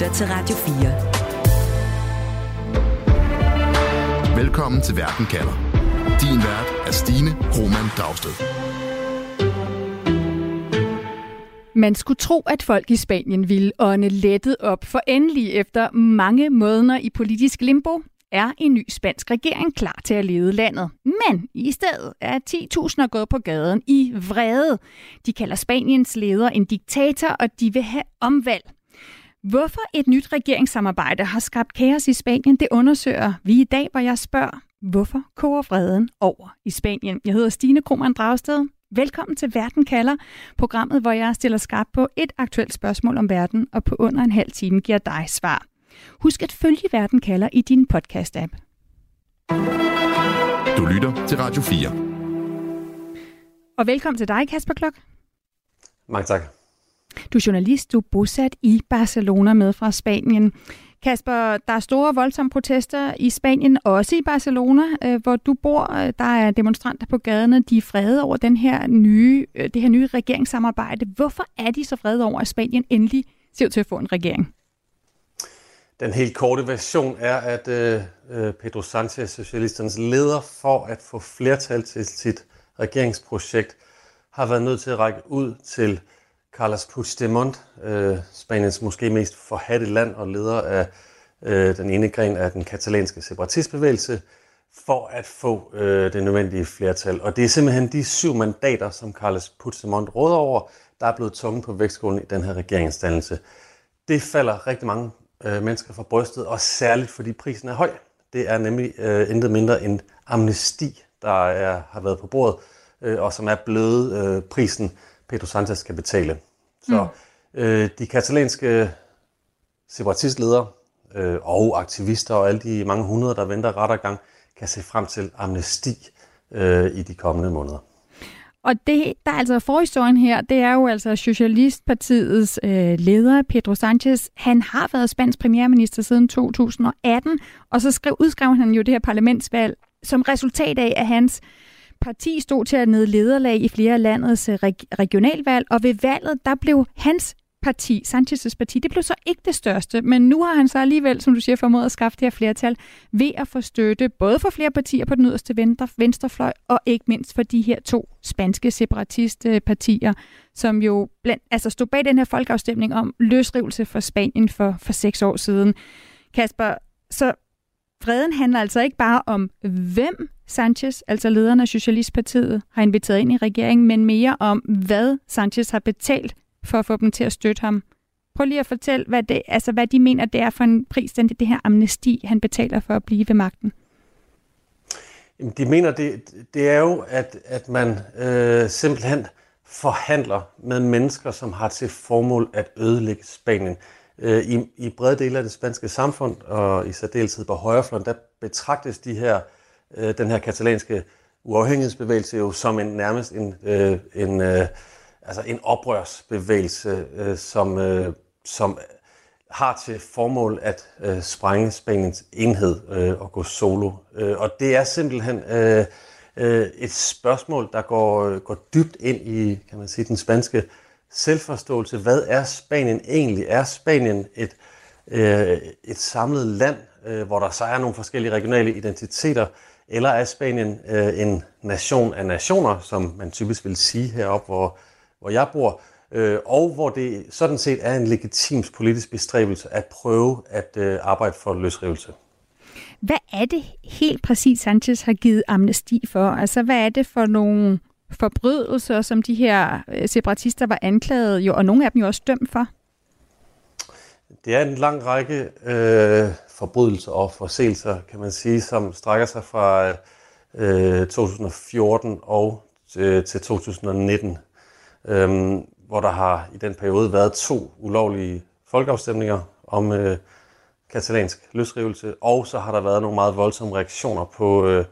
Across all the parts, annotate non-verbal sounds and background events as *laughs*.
lytter til Radio 4. Velkommen til Verden kalder. Din vært er Stine Roman Dragsted. Man skulle tro, at folk i Spanien ville ånde lettet op, for endelig efter mange måneder i politisk limbo, er en ny spansk regering klar til at lede landet. Men i stedet er 10.000 gået på gaden i vrede. De kalder Spaniens leder en diktator, og de vil have omvalg. Hvorfor et nyt regeringssamarbejde har skabt kaos i Spanien, det undersøger vi i dag, hvor jeg spørger, hvorfor koger vreden over i Spanien? Jeg hedder Stine Krohmann Dragsted. Velkommen til Verden kalder, programmet, hvor jeg stiller skarp på et aktuelt spørgsmål om verden, og på under en halv time giver dig svar. Husk at følge Verden kalder i din podcast-app. Du lytter til Radio 4. Og velkommen til dig, Kasper Klok. Mange tak. Du er journalist, du er bosat i Barcelona med fra Spanien. Kasper, der er store voldsomme protester i Spanien, også i Barcelona, øh, hvor du bor. Der er demonstranter på gaderne, de er frede over den her nye, øh, det her nye regeringssamarbejde. Hvorfor er de så frede over, at Spanien endelig ser ud til at få en regering? Den helt korte version er, at øh, øh Pedro Sanchez, socialisternes leder, for at få flertal til sit regeringsprojekt, har været nødt til at række ud til Carles Puigdemont, øh, Spaniens måske mest forhatte land og leder af øh, den ene gren af den katalanske separatistbevægelse, for at få øh, det nødvendige flertal. Og det er simpelthen de syv mandater, som Carles Puigdemont råder over, der er blevet tunge på vægtskålen i den her regeringsdannelse. Det falder rigtig mange øh, mennesker fra brystet, og særligt fordi prisen er høj. Det er nemlig øh, intet mindre end amnesti, der er, har været på bordet, øh, og som er blevet øh, prisen, Pedro Sanchez skal betale. Så mm. øh, de katalanske separatistledere øh, og aktivister og alle de mange hundrede, der venter rettergang, kan se frem til amnesti øh, i de kommende måneder. Og det, der er altså forhistorien her, det er jo altså Socialistpartiets øh, leder, Pedro Sanchez. Han har været spansk premierminister siden 2018, og så skrev, udskrev han jo det her parlamentsvalg som resultat af, at hans parti stod til at nede lederlag i flere af landets øh, regionalvalg, og ved valget, der blev hans parti, Sanchez's parti, det blev så ikke det største, men nu har han så alligevel, som du siger, formået at skaffe det her flertal ved at få støtte både for flere partier på den yderste venstre, venstrefløj, og ikke mindst for de her to spanske separatistpartier, som jo blandt, altså stod bag den her folkeafstemning om løsrivelse for Spanien for, for seks år siden. Kasper, så freden handler altså ikke bare om, hvem Sanchez, altså lederen af Socialistpartiet, har inviteret ind i regeringen, men mere om, hvad Sanchez har betalt for at få dem til at støtte ham. Prøv lige at fortælle, hvad, det, altså, hvad de mener, det er for en pris, den, det her amnesti, han betaler for at blive ved magten. De mener, det, det er jo, at, at man øh, simpelthen forhandler med mennesker, som har til formål at ødelægge Spanien. Øh, i, I brede dele af det spanske samfund, og i særdeleshed på højrefløjen, der betragtes de her, øh, den her katalanske uafhængighedsbevægelse jo som en nærmest en, øh, en øh, altså en oprørsbevægelse, øh, som, øh, som har til formål at øh, sprænge Spaniens enhed øh, og gå solo. Øh, og det er simpelthen øh, øh, et spørgsmål, der går, går dybt ind i kan man sige, den spanske selvforståelse. Hvad er Spanien egentlig? Er Spanien et, øh, et samlet land, øh, hvor der så er nogle forskellige regionale identiteter, eller er Spanien øh, en nation af nationer, som man typisk vil sige heroppe, hvor hvor jeg bor, øh, og hvor det sådan set er en legitim politisk bestræbelse at prøve at øh, arbejde for løsrivelse. Hvad er det helt præcis, Sanchez har givet amnesti for? Altså, hvad er det for nogle forbrydelser, som de her øh, separatister var anklaget, jo, og nogle af dem jo også dømt for? Det er en lang række øh, forbrydelser og forseelser, kan man sige, som strækker sig fra øh, 2014 og øh, til, til 2019 øh, hvor der har i den periode været to ulovlige folkeafstemninger om øh, katalansk løsrivelse, og så har der været nogle meget voldsomme reaktioner på øh,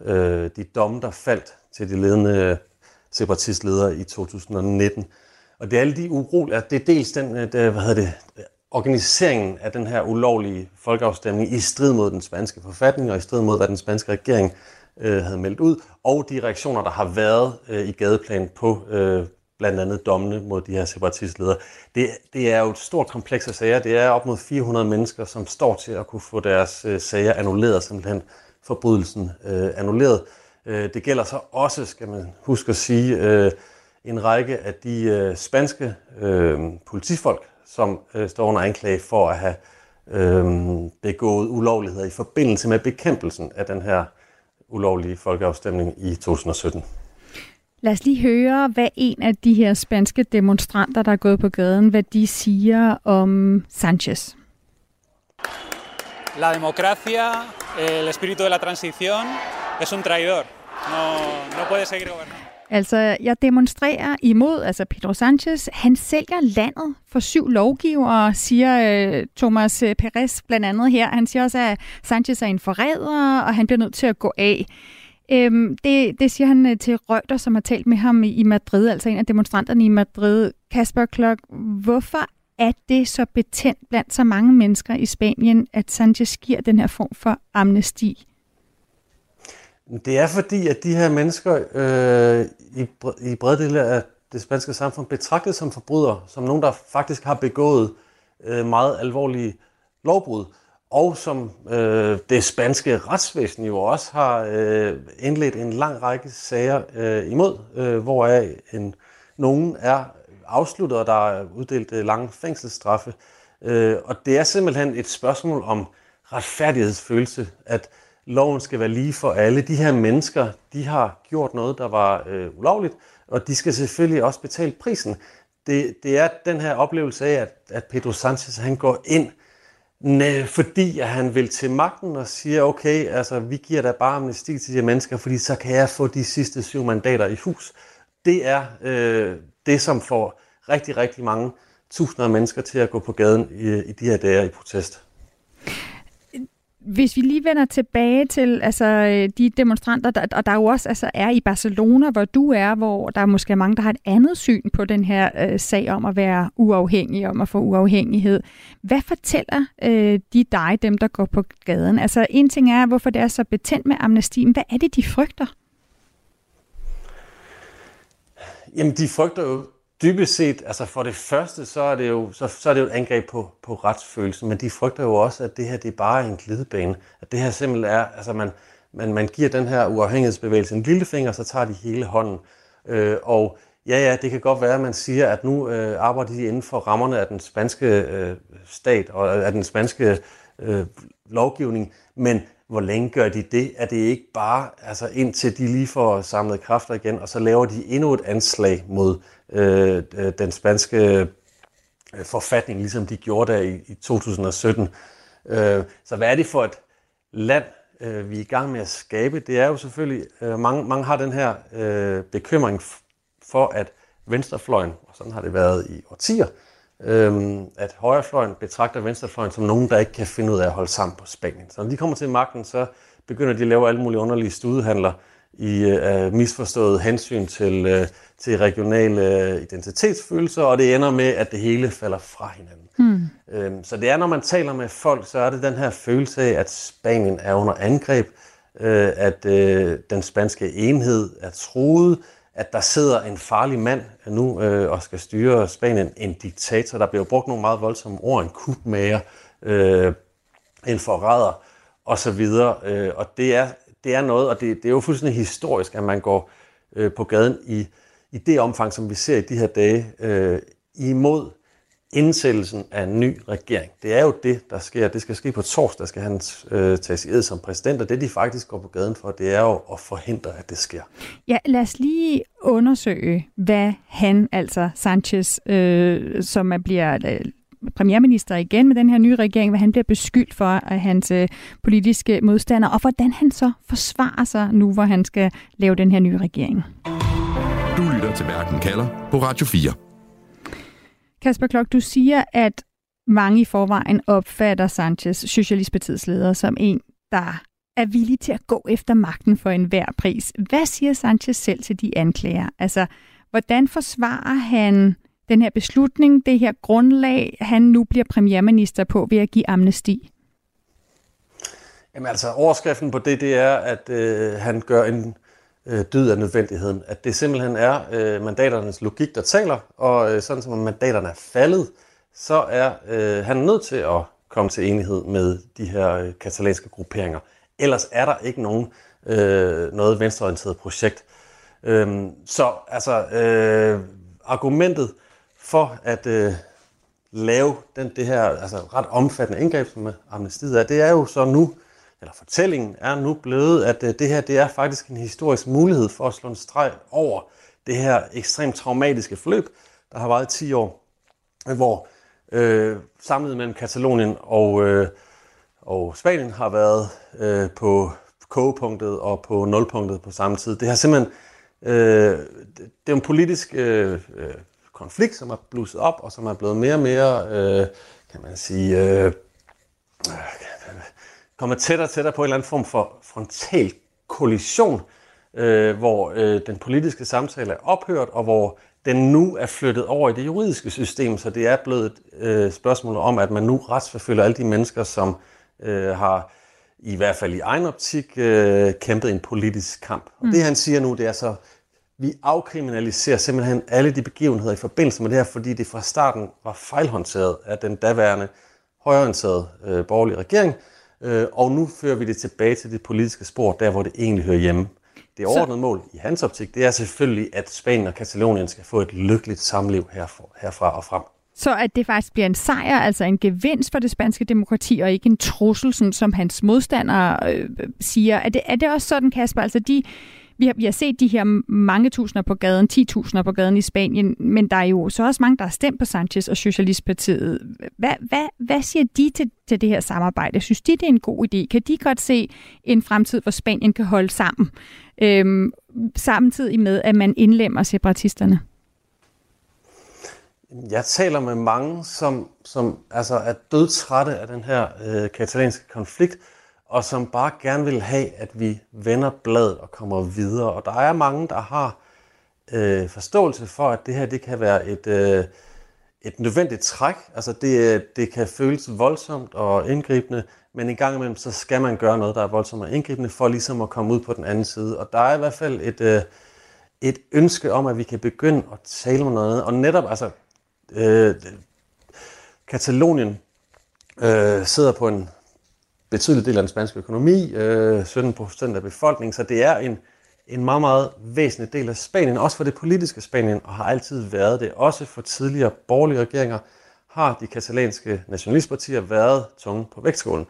øh, de domme, der faldt til de ledende øh, separatistledere i 2019. Og det er alle de uroligheder. Det er dels den, øh, det, hvad hedder det, organiseringen af den her ulovlige folkeafstemning i strid mod den spanske forfatning og i strid mod, hvad den spanske regering øh, havde meldt ud, og de reaktioner, der har været øh, i gadeplan på, øh, blandt andet dommene mod de her separatistledere. Det, det er jo et stort kompleks af sager. Det er op mod 400 mennesker, som står til at kunne få deres øh, sager annulleret, simpelthen forbrydelsen øh, annulleret. Øh, det gælder så også, skal man huske at sige, øh, en række af de øh, spanske politifolk, som står under anklage for at have begået ulovligheder i forbindelse med bekæmpelsen af den her ulovlige folkeafstemning i 2017. Lad os lige høre, hvad en af de her spanske demonstranter, der er gået på gaden, hvad de siger om Sanchez. La democracia, el espíritu de la transición, es un traidor. No, no puede seguir gobernando. Altså, jeg demonstrerer imod, altså Pedro Sanchez, han sælger landet for syv lovgivere, siger øh, Thomas øh, Perez blandt andet her. Han siger også, at Sanchez er en forræder, og han bliver nødt til at gå af. Øhm, det, det siger han øh, til Reuter, som har talt med ham i Madrid, altså en af demonstranterne i Madrid. Kasper Klok, hvorfor er det så betændt blandt så mange mennesker i Spanien, at Sanchez giver den her form for amnesti? Det er fordi, at de her mennesker øh, i, i brede dele af det spanske samfund betragtes som forbrydere, som nogen, der faktisk har begået øh, meget alvorlige lovbrud, og som øh, det spanske retsvæsen jo også har øh, indledt en lang række sager øh, imod, øh, hvoraf en, nogen er afsluttet, og der er uddelt øh, lange fængselsstraffe. Øh, og det er simpelthen et spørgsmål om retfærdighedsfølelse, at loven skal være lige for alle. De her mennesker, de har gjort noget, der var øh, ulovligt, og de skal selvfølgelig også betale prisen. Det, det er den her oplevelse af, at, at Pedro Sanchez han går ind, næ, fordi at han vil til magten og siger, okay, altså vi giver da bare amnesti til de her mennesker, fordi så kan jeg få de sidste syv mandater i hus. Det er øh, det, som får rigtig, rigtig mange tusinder af mennesker til at gå på gaden i, i de her dage i protest. Hvis vi lige vender tilbage til altså, øh, de demonstranter, der, og der jo også altså, er i Barcelona, hvor du er, hvor der er måske mange, der har et andet syn på den her øh, sag om at være uafhængig, om at få uafhængighed. Hvad fortæller øh, de dig, dem der går på gaden? Altså en ting er, hvorfor det er så betændt med amnestien. Hvad er det, de frygter? Jamen, de frygter jo dybest set, altså for det første, så er det jo, så, så er det jo et angreb på, på retsfølelsen, men de frygter jo også, at det her det er bare en glidebane. At det her simpelthen er, altså man, man, man giver den her uafhængighedsbevægelse en lille finger, så tager de hele hånden. Øh, og ja, ja, det kan godt være, at man siger, at nu øh, arbejder de inden for rammerne af den spanske øh, stat og øh, af den spanske øh, lovgivning, men hvor længe gør de det? Er det ikke bare, altså indtil de lige får samlet kræfter igen, og så laver de endnu et anslag mod øh, øh den spanske øh, forfatning, ligesom de gjorde der i, i 2017. Øh, så hvad er det for et land, øh, vi er i gang med at skabe? Det er jo selvfølgelig, øh, mange, mange har den her øh, bekymring for, at venstrefløjen, og sådan har det været i årtier, øh, at højrefløjen betragter venstrefløjen som nogen, der ikke kan finde ud af at holde sammen på Spanien. Så når de kommer til magten, så begynder de at lave alle mulige underlige studehandler i øh, misforstået hensyn til, øh, til regionale øh, identitetsfølelser, og det ender med, at det hele falder fra hinanden. Mm. Øhm, så det er, når man taler med folk, så er det den her følelse af, at Spanien er under angreb, øh, at øh, den spanske enhed er truet, at der sidder en farlig mand øh, nu øh, og skal styre Spanien, en diktator. Der bliver brugt nogle meget voldsomme ord, en kubmager, øh, en forræder osv. Øh, og det er, det er noget, og det, det er jo fuldstændig historisk, at man går øh, på gaden i, i det omfang, som vi ser i de her dage, øh, imod indsættelsen af en ny regering. Det er jo det, der sker. Det skal ske på torsdag, skal han øh, tages i ed som præsident, og det de faktisk går på gaden for, det er jo at forhindre, at det sker. Ja, lad os lige undersøge, hvad han, altså Sanchez, øh, som er, bliver øh, premierminister igen med den her nye regering, hvad han bliver beskyldt for af hans øh, politiske modstandere, og hvordan han så forsvarer sig nu, hvor han skal lave den her nye regering. Du lytter til Verden kalder på Radio 4. Kasper Klok, du siger, at mange i forvejen opfatter Sanchez, Socialistpartiets leder, som en, der er villig til at gå efter magten for enhver pris. Hvad siger Sanchez selv til de anklager? Altså, hvordan forsvarer han den her beslutning, det her grundlag, han nu bliver premierminister på ved at give amnesti? Jamen altså, overskriften på det, det er, at øh, han gør en øh, død af nødvendigheden. At det simpelthen er øh, mandaternes logik, der taler, og øh, sådan som mandaterne er faldet, så er øh, han nødt til at komme til enighed med de her øh, katalanske grupperinger. Ellers er der ikke nogen øh, noget venstreorienteret projekt. Øhm, så altså øh, argumentet for at øh, lave den, det her altså, ret omfattende indgreb, som amnestiet er, det er jo så nu, eller fortællingen er nu blevet, at øh, det her det er faktisk en historisk mulighed for at slå en streg over det her ekstremt traumatiske forløb, der har varet 10 år, hvor øh, samlet mellem Katalonien og, øh, og Spanien har været øh, på kogepunktet og på nulpunktet på samme tid. Det har simpelthen øh, det er en politisk øh, øh konflikt, som er blusset op, og som er blevet mere og mere, øh, kan man sige, øh, øh kommer tættere og tættere på en eller anden form for frontal kollision, øh, hvor øh, den politiske samtale er ophørt, og hvor den nu er flyttet over i det juridiske system, så det er blevet et øh, spørgsmål om, at man nu retsforfølger alle de mennesker, som øh, har i hvert fald i egen optik øh, kæmpet en politisk kamp. Og mm. det han siger nu, det er så, vi afkriminaliserer simpelthen alle de begivenheder i forbindelse med det her, fordi det fra starten var fejlhåndteret af den daværende højreorienterede øh, borgerlige regering, øh, og nu fører vi det tilbage til det politiske spor, der hvor det egentlig hører hjemme. Det overordnede så... mål i hans optik, det er selvfølgelig, at Spanien og Katalonien skal få et lykkeligt samliv herfra, herfra og frem. Så at det faktisk bliver en sejr, altså en gevinst for det spanske demokrati, og ikke en trussel, sådan, som hans modstandere øh, siger. Er det, er det også sådan, Kasper? Altså de, vi har, vi har set de her mange tusinder på gaden, 10.000 på gaden i Spanien, men der er jo så også mange, der har stemt på Sanchez og Socialistpartiet. Hvad, hvad, hvad siger de til, til det her samarbejde? Synes de, det er en god idé? Kan de godt se en fremtid, hvor Spanien kan holde sammen, øhm, samtidig med, at man indlemmer separatisterne? Jeg taler med mange, som, som altså er dødtrætte af den her øh, katalanske konflikt, og som bare gerne vil have, at vi vender bladet og kommer videre. Og der er mange, der har øh, forståelse for, at det her det kan være et, øh, et nødvendigt træk. Altså det, det kan føles voldsomt og indgribende, men en gang imellem, så skal man gøre noget, der er voldsomt og indgribende, for ligesom at komme ud på den anden side. Og der er i hvert fald et, øh, et ønske om, at vi kan begynde at tale om noget andet. Og netop, altså, øh, Katalonien øh, sidder på en betydelig del af den spanske økonomi, øh, 17 procent af befolkningen, så det er en, en meget, meget væsentlig del af Spanien, også for det politiske Spanien, og har altid været det. Også for tidligere borgerlige regeringer har de katalanske nationalistpartier været tunge på vægtskålen.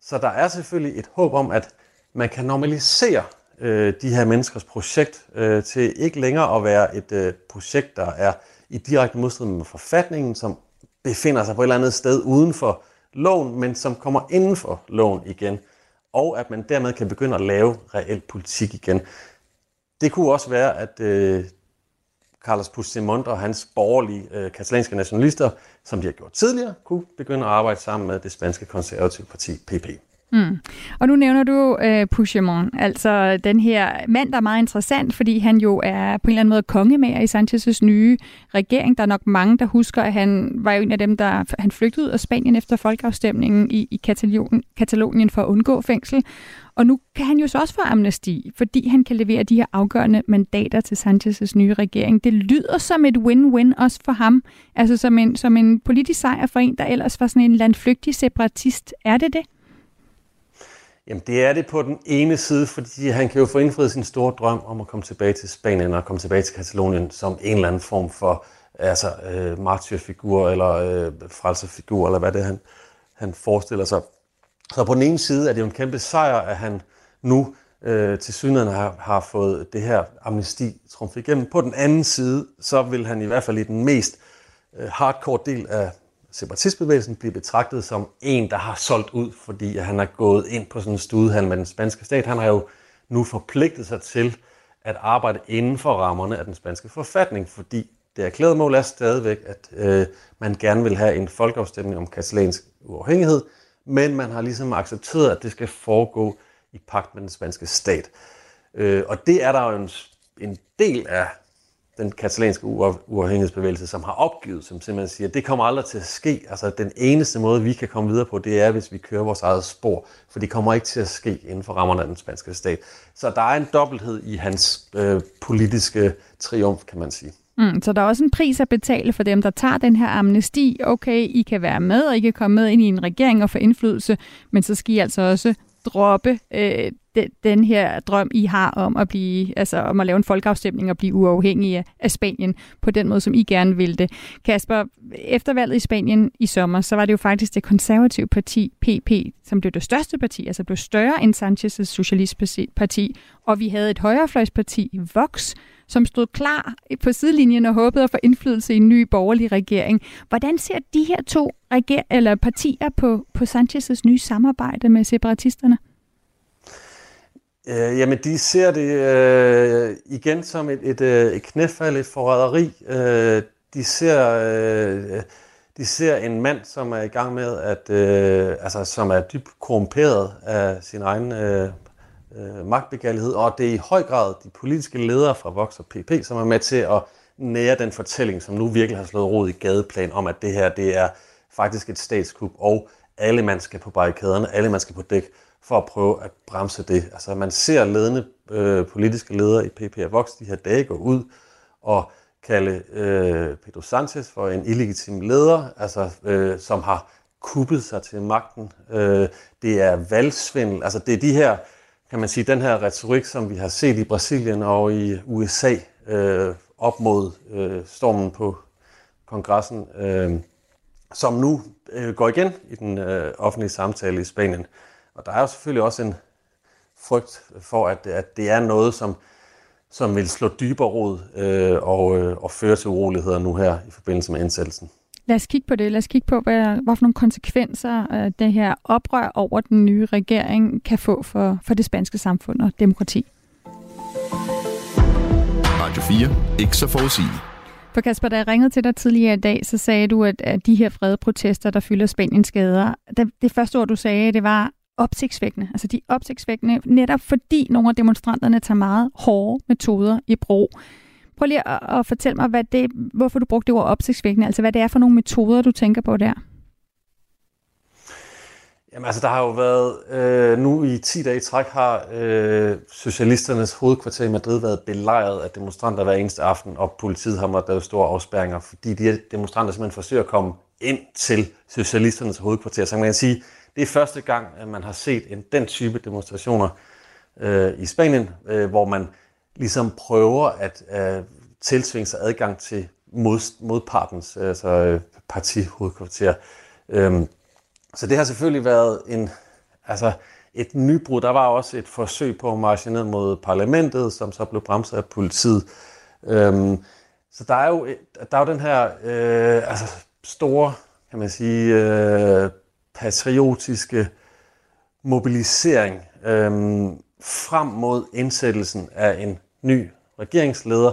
Så der er selvfølgelig et håb om, at man kan normalisere øh, de her menneskers projekt øh, til ikke længere at være et øh, projekt, der er i direkte modstrid med forfatningen, som befinder sig på et eller andet sted uden for loven, men som kommer inden for loven igen, og at man dermed kan begynde at lave reel politik igen. Det kunne også være, at øh, Carlos Puigdemont og hans borgerlige øh, katalanske nationalister, som de har gjort tidligere, kunne begynde at arbejde sammen med det spanske konservative parti PP. Mm. Og nu nævner du øh, Puigdemont, altså den her mand, der er meget interessant, fordi han jo er på en eller anden måde kongemager i Sanchez' nye regering. Der er nok mange, der husker, at han var jo en af dem, der han flygtede ud af Spanien efter folkeafstemningen i, i Katalonien, Katalonien for at undgå fængsel. Og nu kan han jo så også få amnesti, fordi han kan levere de her afgørende mandater til Sanchez' nye regering. Det lyder som et win-win også for ham, altså som en, som en politisk sejr for en, der ellers var sådan en landflygtig separatist. Er det det? Jamen det er det på den ene side, fordi han kan jo få indfriet sin store drøm om at komme tilbage til Spanien og komme tilbage til Katalonien som en eller anden form for altså, øh, martyrfigur eller øh, frelserfigur, eller hvad det er, han, han forestiller sig. Så på den ene side er det jo en kæmpe sejr, at han nu øh, til synligheden har, har fået det her amnesti trumfet igennem. På den anden side, så vil han i hvert fald i den mest øh, hardcore del af separatistbevægelsen bliver betragtet som en, der har solgt ud, fordi han er gået ind på sådan en studehandel med den spanske stat. Han har jo nu forpligtet sig til at arbejde inden for rammerne af den spanske forfatning, fordi det erklærede mål er stadigvæk, at øh, man gerne vil have en folkeafstemning om katalansk uafhængighed, men man har ligesom accepteret, at det skal foregå i pagt med den spanske stat. Øh, og det er der jo en, en del af den katalanske uafhængighedsbevægelse, som har opgivet, som simpelthen siger, at det kommer aldrig til at ske. Altså den eneste måde, vi kan komme videre på, det er, hvis vi kører vores eget spor, for det kommer ikke til at ske inden for rammerne af den spanske stat. Så der er en dobbelthed i hans øh, politiske triumf, kan man sige. Mm, så der er også en pris at betale for dem, der tager den her amnesti. Okay, I kan være med, og I kan komme med ind i en regering og få indflydelse, men så skal I altså også droppe øh, de, den her drøm, I har om at blive, altså om at lave en folkeafstemning og blive uafhængige af Spanien på den måde, som I gerne vil det. Kasper, efter valget i Spanien i sommer, så var det jo faktisk det konservative parti, PP, som blev det største parti, altså blev større end Sanchez' socialistparti, og vi havde et højrefløjsparti, Vox, som stod klar på sidelinjen og håbede at få indflydelse i en ny borgerlig regering. Hvordan ser de her to reger- eller partier på, på Sanchez' nye samarbejde med separatisterne? Øh, jamen, de ser det øh, igen som et, et, øh, et knæfald, et forræderi. Øh, de ser... Øh, de ser en mand, som er i gang med at, øh, altså, som er dybt korrumperet af sin egen øh, øh, magtbegærlighed, og det er i høj grad de politiske ledere fra Vox og PP, som er med til at nære den fortælling, som nu virkelig har slået rod i gadeplan om, at det her det er faktisk et statskup, og alle man skal på barrikaderne, alle man skal på dæk for at prøve at bremse det. Altså man ser ledende øh, politiske ledere i PPR Vox de her dage gå ud og kalde øh, Pedro Sanchez for en illegitim leder, altså øh, som har kuppet sig til magten. Øh, det er valgsvindel, altså det er de her kan man sige, den her retorik, som vi har set i Brasilien og i USA øh, op mod øh, stormen på kongressen, øh, som nu øh, går igen i den øh, offentlige samtale i Spanien. Og der er jo selvfølgelig også en frygt for, at, at det er noget, som, som vil slå dybere rod øh, og, øh, og føre til uroligheder nu her i forbindelse med indsættelsen. Lad os kigge på det. Lad os kigge på, hvad, hvad for nogle konsekvenser øh, det her oprør over den nye regering kan få for, for det spanske samfund og demokrati. Radio 4. Ikke så forudsigeligt. For Kasper, da jeg ringede til dig tidligere i dag, så sagde du, at, at de her frede protester, der fylder Spaniens gader, det, det første ord, du sagde, det var opsigtsvækkende. Altså de er opsigtsvækkende, netop fordi nogle af demonstranterne tager meget hårde metoder i brug. Prøv lige at, at fortælle mig, hvad det, hvorfor du brugte det ord opsigtsvækkende, altså hvad det er for nogle metoder, du tænker på der. Jamen altså, der har jo været, øh, nu i 10 dage i træk har øh, Socialisternes hovedkvarter i Madrid været belejret af demonstranter hver eneste aften, og politiet har måttet lave store afspærringer, fordi de her demonstranter simpelthen forsøger at komme ind til Socialisternes hovedkvarter. Så man kan sige, det er første gang, at man har set en den type demonstrationer øh, i Spanien, øh, hvor man ligesom prøver at øh, tilsvinge sig adgang til mod, modpartens øh, altså, øh, partihovedkvarter. Øhm, så det har selvfølgelig været en, altså et nybrud. Der var også et forsøg på at marche ned mod parlamentet, som så blev bremset af politiet. Øhm, så der er jo, der er jo den her øh, altså store, kan man sige, øh, patriotiske mobilisering øh, frem mod indsættelsen af en ny regeringsleder,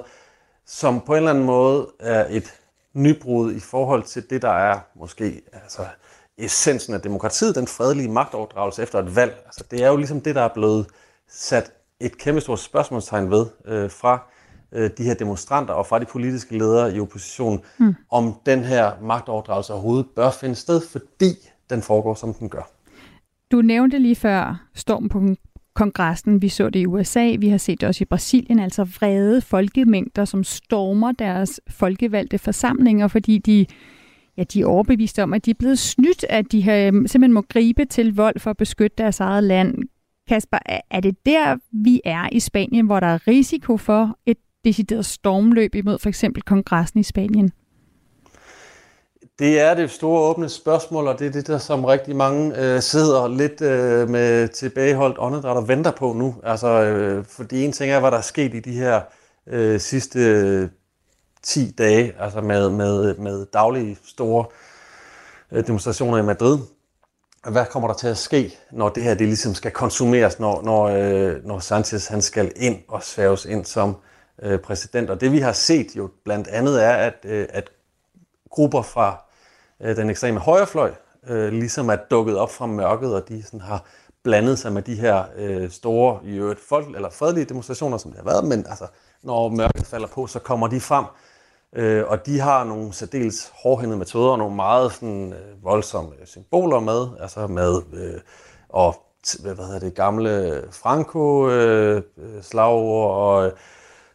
som på en eller anden måde er et nybrud i forhold til det, der er måske altså, essensen af demokratiet, den fredelige magtoverdragelse efter et valg. Altså, det er jo ligesom det, der er blevet sat et kæmpe stort spørgsmålstegn ved øh, fra øh, de her demonstranter og fra de politiske ledere i opposition, mm. om den her magtoverdragelse overhovedet bør finde sted, fordi den foregår, som den gør. Du nævnte lige før stormen på kongressen. Vi så det i USA, vi har set det også i Brasilien, altså vrede folkemængder, som stormer deres folkevalgte forsamlinger, fordi de, ja, de er overbeviste om, at de er blevet snydt, at de har, øhm, simpelthen må gribe til vold for at beskytte deres eget land. Kasper, er det der, vi er i Spanien, hvor der er risiko for et decideret stormløb imod for eksempel kongressen i Spanien? Det er det store åbne spørgsmål, og det er det, der som rigtig mange øh, sidder lidt øh, med tilbageholdt åndedræt og venter på nu. Altså, øh, fordi en ting er, hvad der er sket i de her øh, sidste øh, 10 dage, altså med, med, med daglige store øh, demonstrationer i Madrid. Hvad kommer der til at ske, når det her det ligesom skal konsumeres, når, når, øh, når Sanchez han skal ind og sværges ind som øh, præsident? Og det vi har set jo blandt andet er, at, øh, at grupper fra øh, den ekstreme højrefløj øh, ligesom er dukket op fra mørket, og de sådan har blandet sig med de her øh, store, i øvrigt folk, eller fredelige demonstrationer, som det har været, men altså når mørket falder på, så kommer de frem. Øh, og de har nogle særdeles hårdhændede metoder, og nogle meget sådan, øh, voldsomme øh, symboler med, altså med øh, og hvad hedder det, gamle Franco-slagord øh, øh og øh,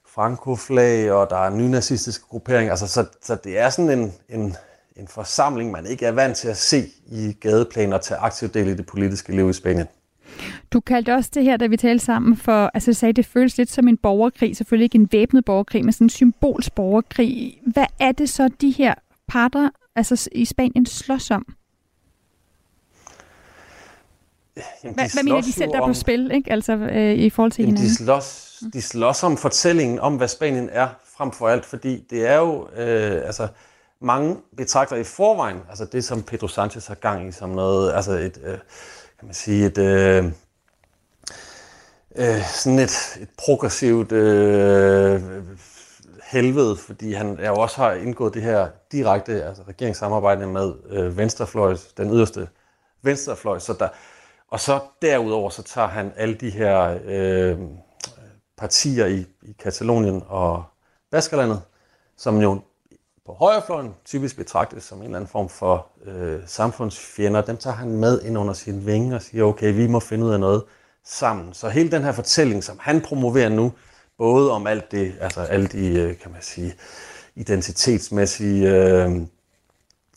Franco-flag, og der er nynazistiske grupperinger. Altså, så, så det er sådan en, en, en forsamling, man ikke er vant til at se i gadeplaner og tage aktiv del i det politiske liv i Spanien. Du kaldte også det her, da vi talte sammen, for altså, du sagde, det føles lidt som en borgerkrig. Selvfølgelig ikke en væbnet borgerkrig, men sådan en symbolsk borgerkrig. Hvad er det så, de her parter altså, i Spanien slås om? Jamen, hvad, hvad mener de selv, der er på spil, ikke? Altså, øh, i forhold til jamen, hinanden? De slås, de slås om fortællingen om, hvad Spanien er, frem for alt, fordi det er jo, øh, altså, mange betragter i forvejen, altså det, som Pedro Sanchez har gang i, som noget, altså et, øh, kan man sige, et, øh, øh, sådan et, et progressivt øh, helvede, fordi han jo også har indgået det her direkte altså regeringssamarbejde med øh, venstrefløj, den yderste venstrefløj, så der, og så derudover så tager han alle de her øh, partier i, i Katalonien og Baskerlandet, som jo på højrefløjen typisk betragtes som en eller anden form for øh, samfundsfjender, dem tager han med ind under sin vinge og siger, okay, vi må finde ud af noget sammen. Så hele den her fortælling, som han promoverer nu, både om alt det, altså alle de, øh, kan man sige, identitetsmæssige øh,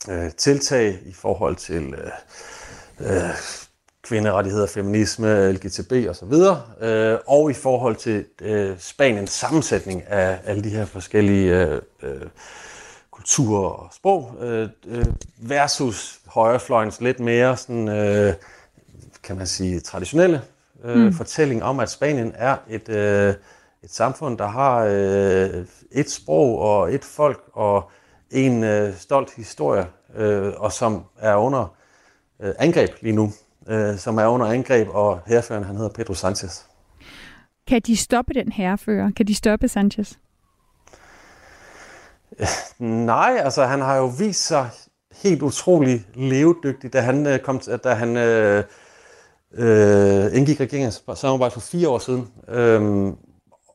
øh, tiltag i forhold til øh, øh, kvinderettigheder, feminisme, LGTB osv., øh, og i forhold til øh, Spaniens sammensætning af alle de her forskellige øh, øh, kultur og sprog, øh, øh, versus højrefløjens lidt mere sådan, øh, kan man sige, traditionelle øh, mm. fortælling om, at Spanien er et, øh, et samfund, der har øh, et sprog og et folk og en øh, stolt historie, øh, og som er under øh, angreb lige nu, øh, som er under angreb, og herføreren han hedder Pedro Sanchez. Kan de stoppe den herrefører? Kan de stoppe Sanchez? *laughs* Nej, altså han har jo vist sig helt utrolig levedygtig, da han øh, kom, da han øh, øh, indgik regeringens samarbejde for fire år siden. Øhm,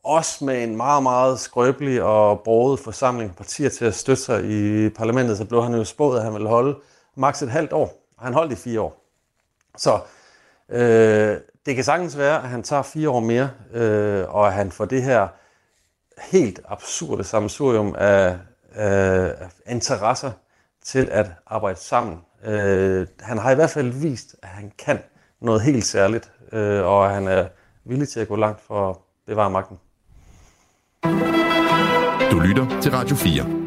også med en meget, meget skrøbelig og broget forsamling partier til at støtte sig i parlamentet, så blev han jo spået, at han ville holde maks et halvt år. Og han holdt i fire år. Så øh, det kan sagtens være, at han tager fire år mere, øh, og at han får det her helt absurde samsurium af, af interesser til at arbejde sammen. Øh, han har i hvert fald vist, at han kan noget helt særligt, øh, og at han er villig til at gå langt for at bevare magten. Du lytter til Radio 4.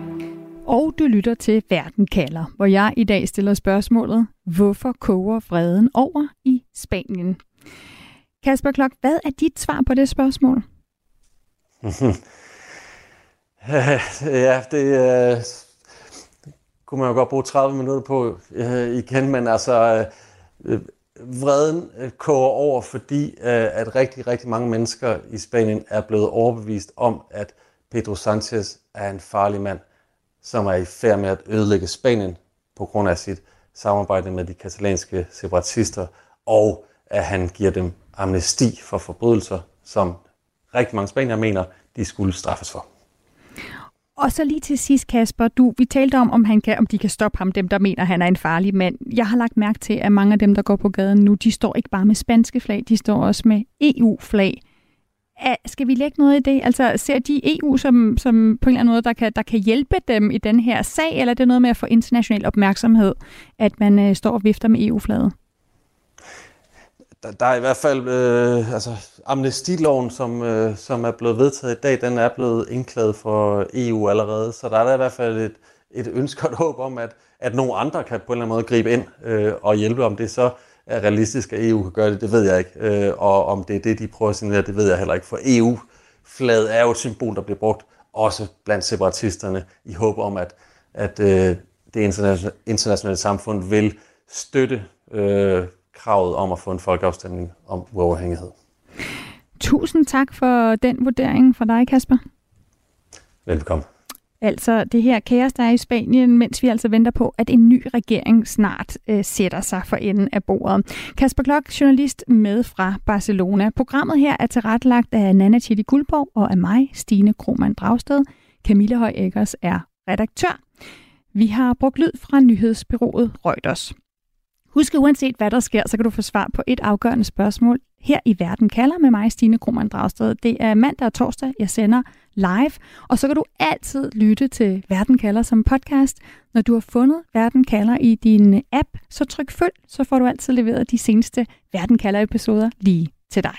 Og du lytter til Verden kalder, hvor jeg i dag stiller spørgsmålet, hvorfor koger freden over i Spanien? Kasper Klok, hvad er dit svar på det spørgsmål? *laughs* *laughs* ja, det øh, kunne man jo godt bruge 30 minutter på øh, igen, men altså øh, vreden øh, koger over, fordi øh, at rigtig, rigtig mange mennesker i Spanien er blevet overbevist om, at Pedro Sanchez er en farlig mand, som er i færd med at ødelægge Spanien på grund af sit samarbejde med de katalanske separatister, og at han giver dem amnesti for forbrydelser, som rigtig mange spanier mener, de skulle straffes for. Og så lige til sidst, Kasper, du, vi talte om, om, han kan, om de kan stoppe ham, dem der mener, han er en farlig mand. Jeg har lagt mærke til, at mange af dem, der går på gaden nu, de står ikke bare med spanske flag, de står også med EU-flag. Skal vi lægge noget i det? Altså, ser de EU som, som på en eller anden måde, der kan, der kan hjælpe dem i den her sag, eller er det noget med at få international opmærksomhed, at man øh, står og vifter med EU-flaget? Der, der er i hvert fald øh, altså, amnestiloven, som, øh, som er blevet vedtaget i dag, den er blevet indklaget for EU allerede. Så der er der i hvert fald et, et ønske og et håb om, at, at nogle andre kan på en eller anden måde gribe ind øh, og hjælpe. Om det så er realistisk, at EU kan gøre det, det ved jeg ikke. Øh, og om det er det, de prøver at signalere, det ved jeg heller ikke. For EU-flaget er jo et symbol, der bliver brugt også blandt separatisterne i håb om, at, at øh, det internationale, internationale samfund vil støtte øh, kravet om at få en folkeafstemning om uafhængighed. Tusind tak for den vurdering fra dig, Kasper. Velkommen. Altså det her kaos, der er i Spanien, mens vi altså venter på, at en ny regering snart øh, sætter sig for enden af bordet. Kasper Klok, journalist med fra Barcelona. Programmet her er tilrettelagt af Nana Chidi Guldborg og af mig, Stine Krohmann Dragsted. Camilla Høj er redaktør. Vi har brugt lyd fra nyhedsbyrået Reuters. Husk, uanset hvad der sker, så kan du få svar på et afgørende spørgsmål her i Verden kalder med mig, Stine Krohmann Dragsted. Det er mandag og torsdag, jeg sender live, og så kan du altid lytte til Verden kalder som podcast. Når du har fundet Verden kalder i din app, så tryk følg, så får du altid leveret de seneste Verden kalder episoder lige til dig.